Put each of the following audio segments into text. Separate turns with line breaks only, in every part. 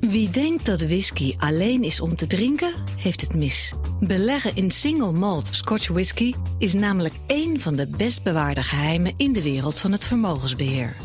Wie denkt dat whisky alleen is om te drinken, heeft het mis. Beleggen in single malt Scotch whisky is namelijk één van de best bewaarde geheimen in de wereld van het vermogensbeheer.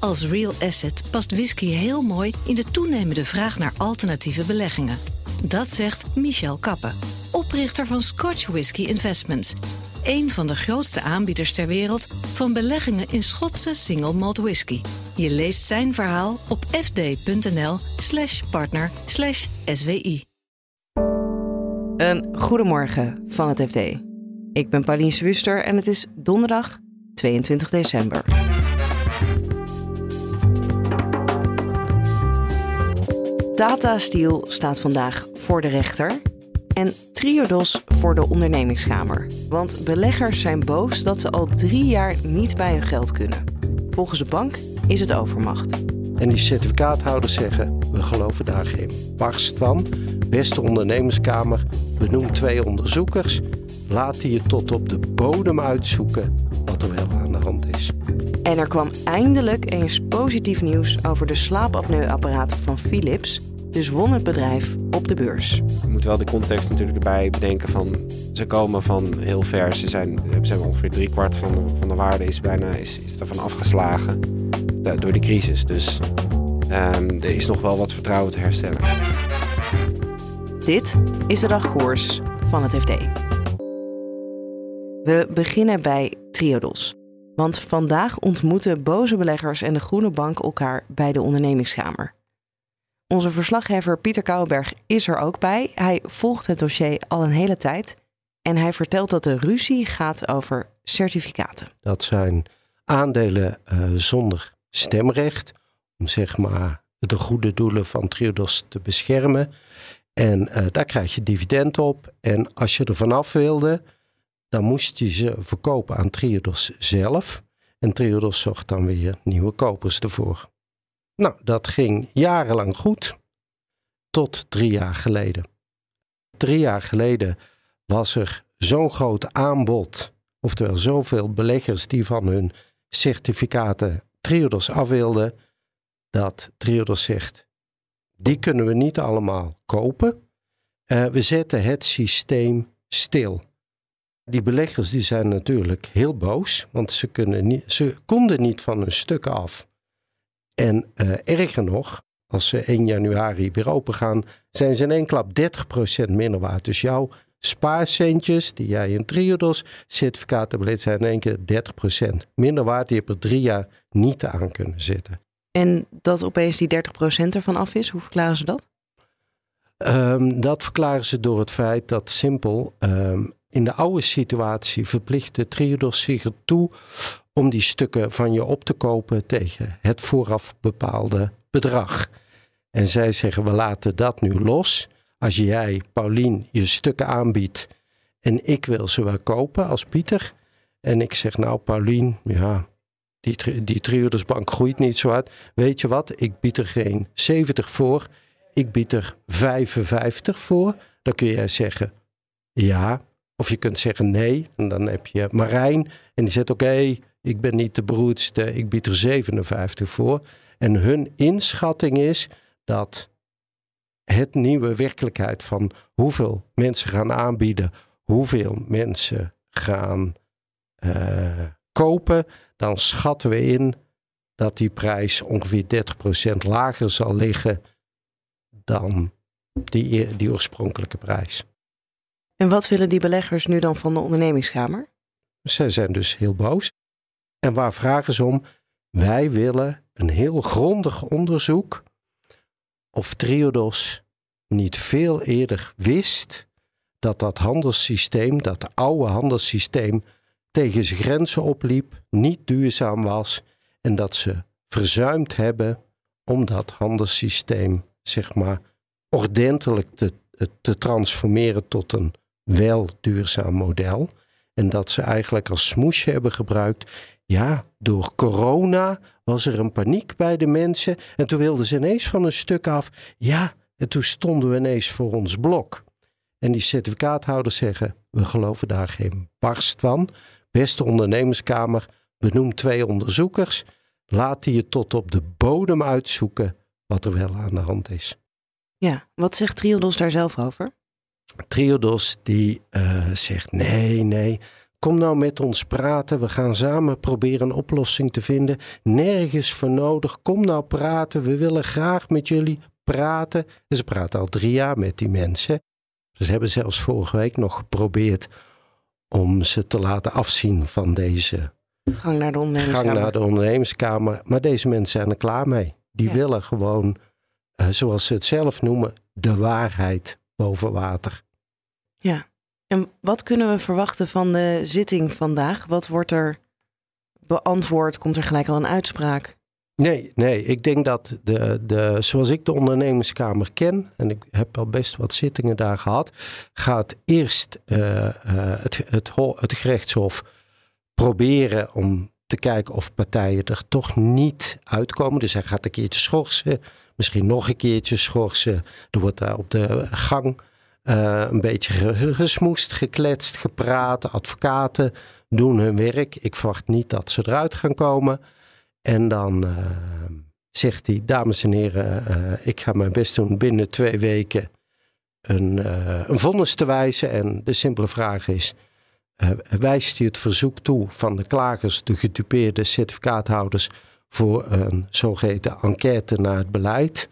Als real asset past whisky heel mooi in de toenemende vraag naar alternatieve beleggingen. Dat zegt Michel Kappen, oprichter van Scotch Whisky Investments, een van de grootste aanbieders ter wereld van beleggingen in Schotse single malt whisky. Je leest zijn verhaal op fd.nl/slash partner SWI.
Een goedemorgen van het FD. Ik ben Pauline Swuster en het is donderdag 22 december. Tata Steel staat vandaag voor de rechter en Triodos voor de ondernemingskamer. Want beleggers zijn boos dat ze al drie jaar niet bij hun geld kunnen. Volgens de bank is het overmacht.
En die certificaathouders zeggen, we geloven daar geen barst van. Beste ondernemerskamer, benoem twee onderzoekers. Laat die je tot op de bodem uitzoeken wat er wel aan de hand is.
En er kwam eindelijk eens positief nieuws over de slaapapneuapparaten van Philips. Dus won het bedrijf op de beurs.
Je moet wel de context natuurlijk erbij bedenken van... ze komen van heel ver. Ze zijn, hebben ongeveer driekwart van de, van de waarde is bijna is, is daarvan afgeslagen door de crisis. Dus um, er is nog wel wat vertrouwen te herstellen.
Dit is de dagkoers van het FD. We beginnen bij Triodos. Want vandaag ontmoeten boze beleggers en de Groene Bank elkaar bij de ondernemingskamer. Onze verslaggever Pieter Kouwenberg is er ook bij. Hij volgt het dossier al een hele tijd. En hij vertelt dat de ruzie gaat over certificaten.
Dat zijn aandelen uh, zonder stemrecht. Om zeg maar de goede doelen van Triodos te beschermen. En uh, daar krijg je dividend op. En als je er vanaf wilde, dan moest je ze verkopen aan Triodos zelf. En Triodos zocht dan weer nieuwe kopers ervoor. Nou, dat ging jarenlang goed. Tot drie jaar geleden. Drie jaar geleden was er zo'n groot aanbod. Oftewel zoveel beleggers die van hun certificaten Triodos af wilden. Dat Triodos zegt, die kunnen we niet allemaal kopen. Uh, we zetten het systeem stil. Die beleggers die zijn natuurlijk heel boos, want ze, kunnen niet, ze konden niet van hun stukken af. En uh, erger nog, als ze 1 januari weer open gaan, zijn ze in één klap 30% minder waard. Dus jouw spaarcentjes die jij in Triodos certificaten beleid zijn in één keer 30% minder waard. Die je er drie jaar niet aan kunnen zitten.
En dat opeens die 30% ervan af is, hoe verklaren ze dat?
Um, dat verklaren ze door het feit dat simpel um, in de oude situatie verplichtte Triodos zich ertoe om die stukken van je op te kopen tegen het vooraf bepaalde bedrag. En zij zeggen we laten dat nu los. Als jij, Paulien, je stukken aanbiedt en ik wil ze wel kopen als Pieter. En ik zeg nou Paulien, ja, die, die Triodosbank groeit niet zo hard. Weet je wat, ik bied er geen 70 voor, ik bied er 55 voor. Dan kun jij zeggen ja, of je kunt zeggen nee. En dan heb je Marijn en die zegt oké, ik ben niet de broedste, ik bied er 57 voor. En hun inschatting is dat het nieuwe werkelijkheid van hoeveel mensen gaan aanbieden, hoeveel mensen gaan uh, kopen, dan schatten we in dat die prijs ongeveer 30% lager zal liggen dan die, die oorspronkelijke prijs.
En wat willen die beleggers nu dan van de ondernemingskamer?
Zij zijn dus heel boos. En waar vragen ze om? Wij willen een heel grondig onderzoek of Triodos niet veel eerder wist dat dat handelssysteem, dat oude handelssysteem, tegen zijn grenzen opliep, niet duurzaam was en dat ze verzuimd hebben om dat handelssysteem, zeg maar, ordentelijk te, te transformeren tot een wel duurzaam model. En dat ze eigenlijk als smoesje hebben gebruikt. Ja, door corona was er een paniek bij de mensen. En toen wilden ze ineens van een stuk af. Ja, en toen stonden we ineens voor ons blok. En die certificaathouders zeggen: we geloven daar geen barst van. Beste ondernemerskamer, benoem twee onderzoekers. Laat die je tot op de bodem uitzoeken wat er wel aan de hand is.
Ja, wat zegt Triodos daar zelf over?
Triodos die uh, zegt nee, nee, kom nou met ons praten. We gaan samen proberen een oplossing te vinden. Nergens voor nodig. Kom nou praten. We willen graag met jullie praten. En ze praten al drie jaar met die mensen. Ze hebben zelfs vorige week nog geprobeerd om ze te laten afzien van deze
gang naar de ondernemerskamer.
Gang naar de ondernemerskamer. Maar deze mensen zijn er klaar mee. Die willen gewoon, uh, zoals ze het zelf noemen, de waarheid boven water.
Ja. En wat kunnen we verwachten van de zitting vandaag? Wat wordt er beantwoord? Komt er gelijk al een uitspraak?
Nee, nee, ik denk dat de, de, zoals ik de ondernemerskamer ken, en ik heb al best wat zittingen daar gehad, gaat eerst uh, het, het, het gerechtshof proberen om te kijken of partijen er toch niet uitkomen. Dus hij gaat een keertje schorsen, misschien nog een keertje schorsen. Er wordt daar op de gang uh, een beetje gesmoest, gekletst, gepraat. Advocaten doen hun werk. Ik verwacht niet dat ze eruit gaan komen. En dan uh, zegt hij, dames en heren, uh, ik ga mijn best doen binnen twee weken een, een vonnis te wijzen. En de simpele vraag is, wijst hij het verzoek toe van de klagers, de gedupeerde certificaathouders, voor een zogeheten enquête naar het beleid?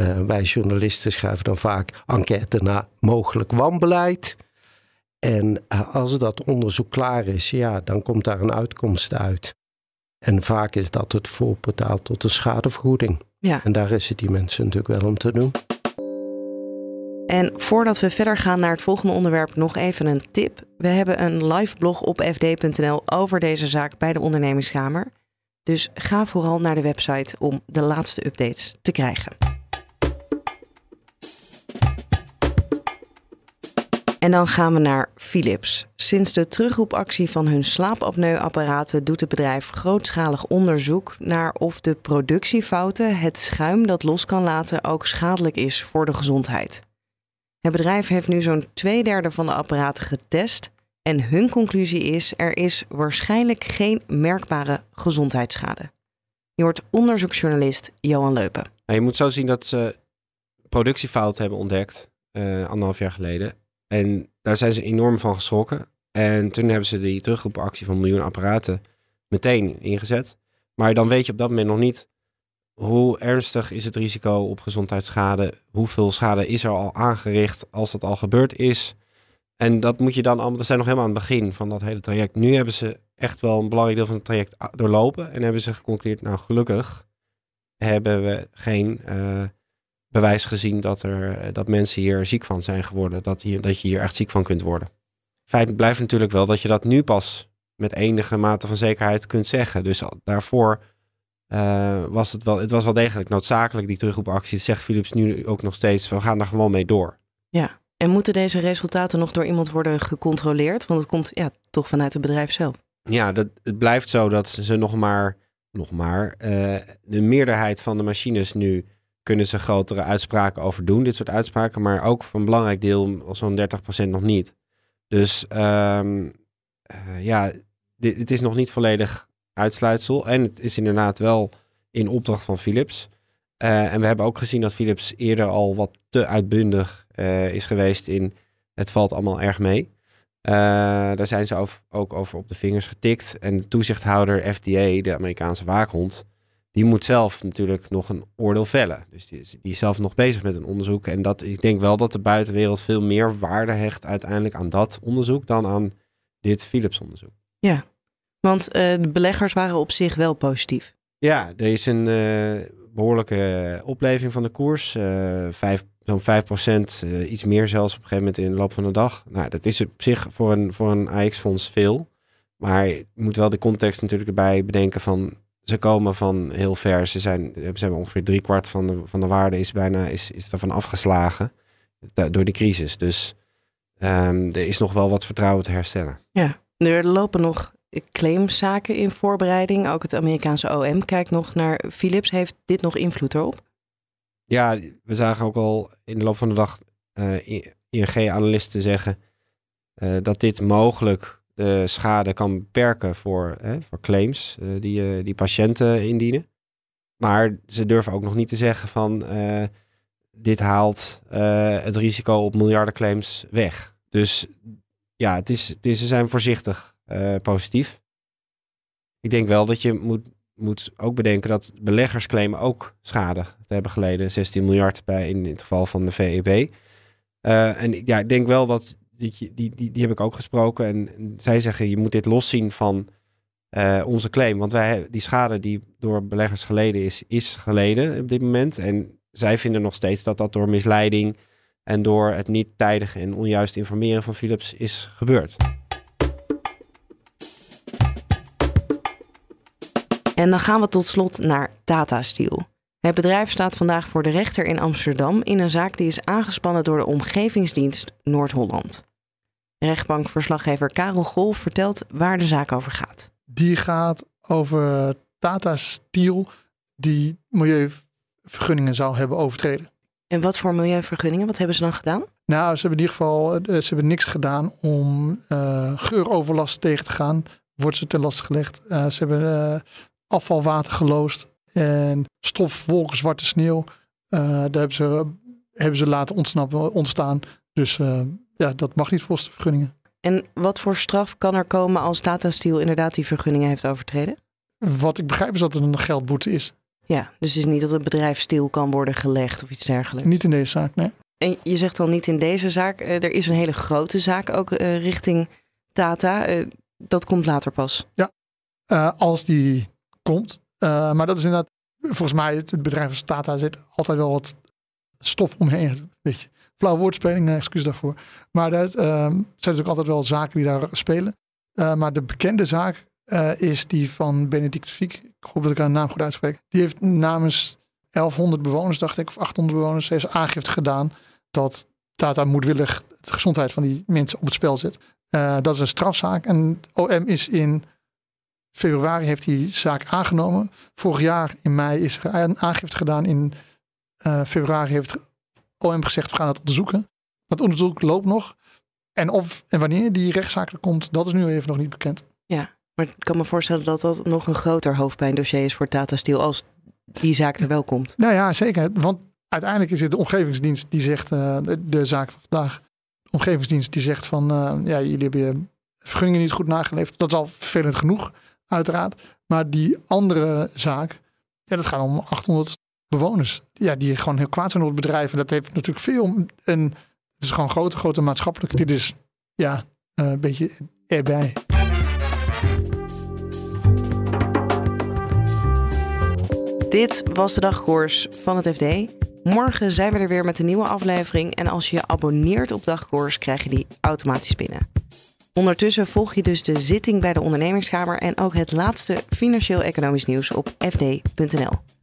Uh, wij journalisten schrijven dan vaak enquête naar mogelijk wanbeleid. En uh, als dat onderzoek klaar is, ja, dan komt daar een uitkomst uit. En vaak is dat het voorportaal tot een schadevergoeding.
Ja.
En daar is het die mensen natuurlijk wel om te doen.
En voordat we verder gaan naar het volgende onderwerp, nog even een tip. We hebben een live blog op fd.nl over deze zaak bij de ondernemingskamer. Dus ga vooral naar de website om de laatste updates te krijgen. En dan gaan we naar Philips. Sinds de terugroepactie van hun slaapapneuapparaten doet het bedrijf grootschalig onderzoek naar of de productiefouten, het schuim dat los kan laten, ook schadelijk is voor de gezondheid. Het bedrijf heeft nu zo'n twee derde van de apparaten getest en hun conclusie is: er is waarschijnlijk geen merkbare gezondheidsschade. Je hoort onderzoeksjournalist Johan Leupen.
Nou, je moet zo zien dat ze productiefouten hebben ontdekt, uh, anderhalf jaar geleden. En daar zijn ze enorm van geschrokken. En toen hebben ze die terugroepactie van miljoen apparaten meteen ingezet. Maar dan weet je op dat moment nog niet hoe ernstig is het risico op gezondheidsschade. Hoeveel schade is er al aangericht als dat al gebeurd is. En dat moet je dan allemaal, dat zijn nog helemaal aan het begin van dat hele traject. Nu hebben ze echt wel een belangrijk deel van het traject doorlopen. En hebben ze geconcludeerd, nou gelukkig hebben we geen uh, bewijs gezien dat, er, eh, dat mensen hier ziek van zijn geworden. Dat, hier, dat je hier echt ziek van kunt worden. Feit blijft natuurlijk wel dat je dat nu pas met enige mate van zekerheid kunt zeggen. Dus daarvoor uh, was het wel, het was wel degelijk noodzakelijk, die terugroepactie. Zegt Philips nu ook nog steeds, we gaan daar gewoon mee door.
Ja, en moeten deze resultaten nog door iemand worden gecontroleerd? Want het komt ja, toch vanuit het bedrijf zelf.
Ja, dat, het blijft zo dat ze nog maar, nog maar uh, de meerderheid van de machines nu kunnen ze grotere uitspraken over doen, dit soort uitspraken, maar ook voor een belangrijk deel, zo'n 30% nog niet. Dus um, uh, ja, dit, het is nog niet volledig uitsluitsel. En het is inderdaad wel in opdracht van Philips. Uh, en we hebben ook gezien dat Philips eerder al wat te uitbundig uh, is geweest in het valt allemaal erg mee. Daar zijn ze ook over op de vingers getikt. En de toezichthouder FDA, de Amerikaanse waakhond, die moet zelf natuurlijk nog een oordeel vellen. Dus die, die is zelf nog bezig met een onderzoek. En dat, ik denk wel dat de buitenwereld veel meer waarde hecht uiteindelijk aan dat onderzoek dan aan dit Philips onderzoek.
Ja, want uh, de beleggers waren op zich wel positief.
Ja, er is een uh, behoorlijke opleving van de koers. Uh, vijf, zo'n 5% iets meer zelfs op een gegeven moment in de loop van de dag. Nou, dat is op zich voor een, voor een AX-fonds veel. Maar je moet wel de context natuurlijk erbij bedenken van ze komen van heel ver. Ze zijn, ze hebben ongeveer drie kwart van de, van de waarde is bijna is, is daarvan afgeslagen door de crisis. Dus um, er is nog wel wat vertrouwen te herstellen.
Ja, er lopen nog claimzaken in voorbereiding. Ook het Amerikaanse OM kijkt nog naar Philips. Heeft dit nog invloed erop?
Ja, we zagen ook al in de loop van de dag uh, ING-analisten zeggen uh, dat dit mogelijk de schade kan beperken voor, hè, voor claims uh, die, die patiënten indienen. Maar ze durven ook nog niet te zeggen van dit haalt het risico op miljardenclaims weg. Dus ja, het is, het is, ze zijn voorzichtig positief. Ik denk wel dat je moet, moet ook bedenken dat beleggers claimen ook schade te hebben geleden. 16 miljard bij in het geval van de VEB. en ja, ik denk wel dat die, die, die, heb ik ook gesproken. En, zij zeggen, je moet dit loszien van uh, onze claim. Want wij, die schade die door beleggers geleden is, is geleden op dit moment. En zij vinden nog steeds dat dat door misleiding en door het niet tijdig en onjuist informeren van Philips is gebeurd.
En dan gaan we tot slot naar Tata Steel. Het bedrijf staat vandaag voor de rechter in Amsterdam in een zaak die is aangespannen door de Omgevingsdienst Noord-Holland. Rechtbankverslaggever Karel Gol vertelt waar de zaak over gaat.
Die gaat over Tata Steel die milieuvergunningen zou hebben overtreden.
En wat voor milieuvergunningen? Wat hebben ze dan gedaan?
Nou, ze hebben in ieder geval eh, ze hebben niks gedaan om uh, geuroverlast tegen te gaan. Wordt ze ten laste gelegd. Uh, ze hebben afvalwater geloosd en stofwolken, zwarte sneeuw. daar hebben ze, hebben ze laten ontsnappen, ontstaan. Dus ja, dat mag niet volgens de vergunningen.
En wat voor straf kan er komen als Tata Steel inderdaad die vergunningen heeft overtreden?
Wat ik begrijp is dat het een geldboete is.
Ja, dus het is niet dat het bedrijf stil kan worden gelegd of iets dergelijks.
Niet in deze zaak, nee.
En je zegt dan niet in deze zaak. Uh, er is een hele grote zaak ook uh, richting Tata. Uh, dat komt later pas.
Ja, als die komt. maar dat is inderdaad, volgens mij, het bedrijf als Tata zit altijd wel wat stof omheen. Weet je. Flauw woordspeling, excuus daarvoor. Maar dat uh, zijn natuurlijk altijd wel zaken die daar spelen. Uh, maar de bekende zaak uh, is die van Benedict Fiek. Ik hoop dat ik haar naam goed uitspreek. Die heeft namens 1100 bewoners, dacht ik, of 800 bewoners, heeft aangifte gedaan dat Tata moedwillig de gezondheid van die mensen op het spel zet. Dat is een strafzaak. En OM is in februari heeft die zaak aangenomen. Vorig jaar in mei is er een aangifte gedaan. In februari heeft OM gezegd, we gaan het onderzoeken. Dat onderzoek loopt nog. En of en wanneer die rechtszaak er komt, dat is nu even nog niet bekend.
Ja, maar ik kan me voorstellen dat dat nog een groter hoofdpijndossier is voor Tata Steel als die zaak er wel komt.
Nou ja, zeker. Want uiteindelijk is het de omgevingsdienst die zegt, uh, de, zaak van vandaag, de omgevingsdienst die zegt van, uh, ja, jullie hebben je vergunningen niet goed nageleefd. Dat is al vervelend genoeg, uiteraard. Maar die andere zaak, ja, dat gaat om 800 bewoners. Ja, die gewoon heel kwaad zijn op het bedrijf. En dat heeft natuurlijk veel. En het is gewoon grote, grote maatschappelijke. Dit is ja, eh, een beetje erbij.
Dit was de dagkoers van het FD. Morgen zijn we er weer met een nieuwe aflevering. En als je je abonneert op dagkoers, krijg je die automatisch binnen. Ondertussen volg je dus de zitting bij de ondernemingskamer en ook het laatste financieel-economisch nieuws op fd.nl.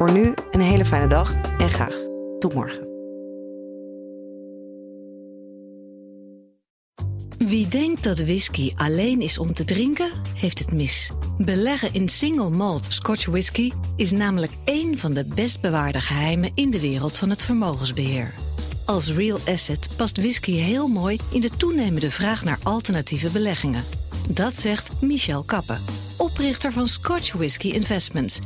Voor nu een hele fijne dag en graag tot morgen.
Wie denkt dat whisky alleen is om te drinken, heeft het mis. Beleggen in single malt Scotch whisky is namelijk één van de best bewaarde geheimen in de wereld van het vermogensbeheer. Als real asset past whisky heel mooi in de toenemende vraag naar alternatieve beleggingen. Dat zegt Michel Kappe, oprichter van Scotch Whisky Investments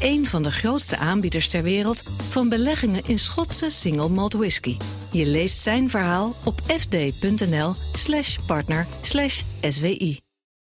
een van de grootste aanbieders ter wereld van beleggingen in Schotse single malt whisky. Je leest zijn verhaal op fd.nl/partner/swi.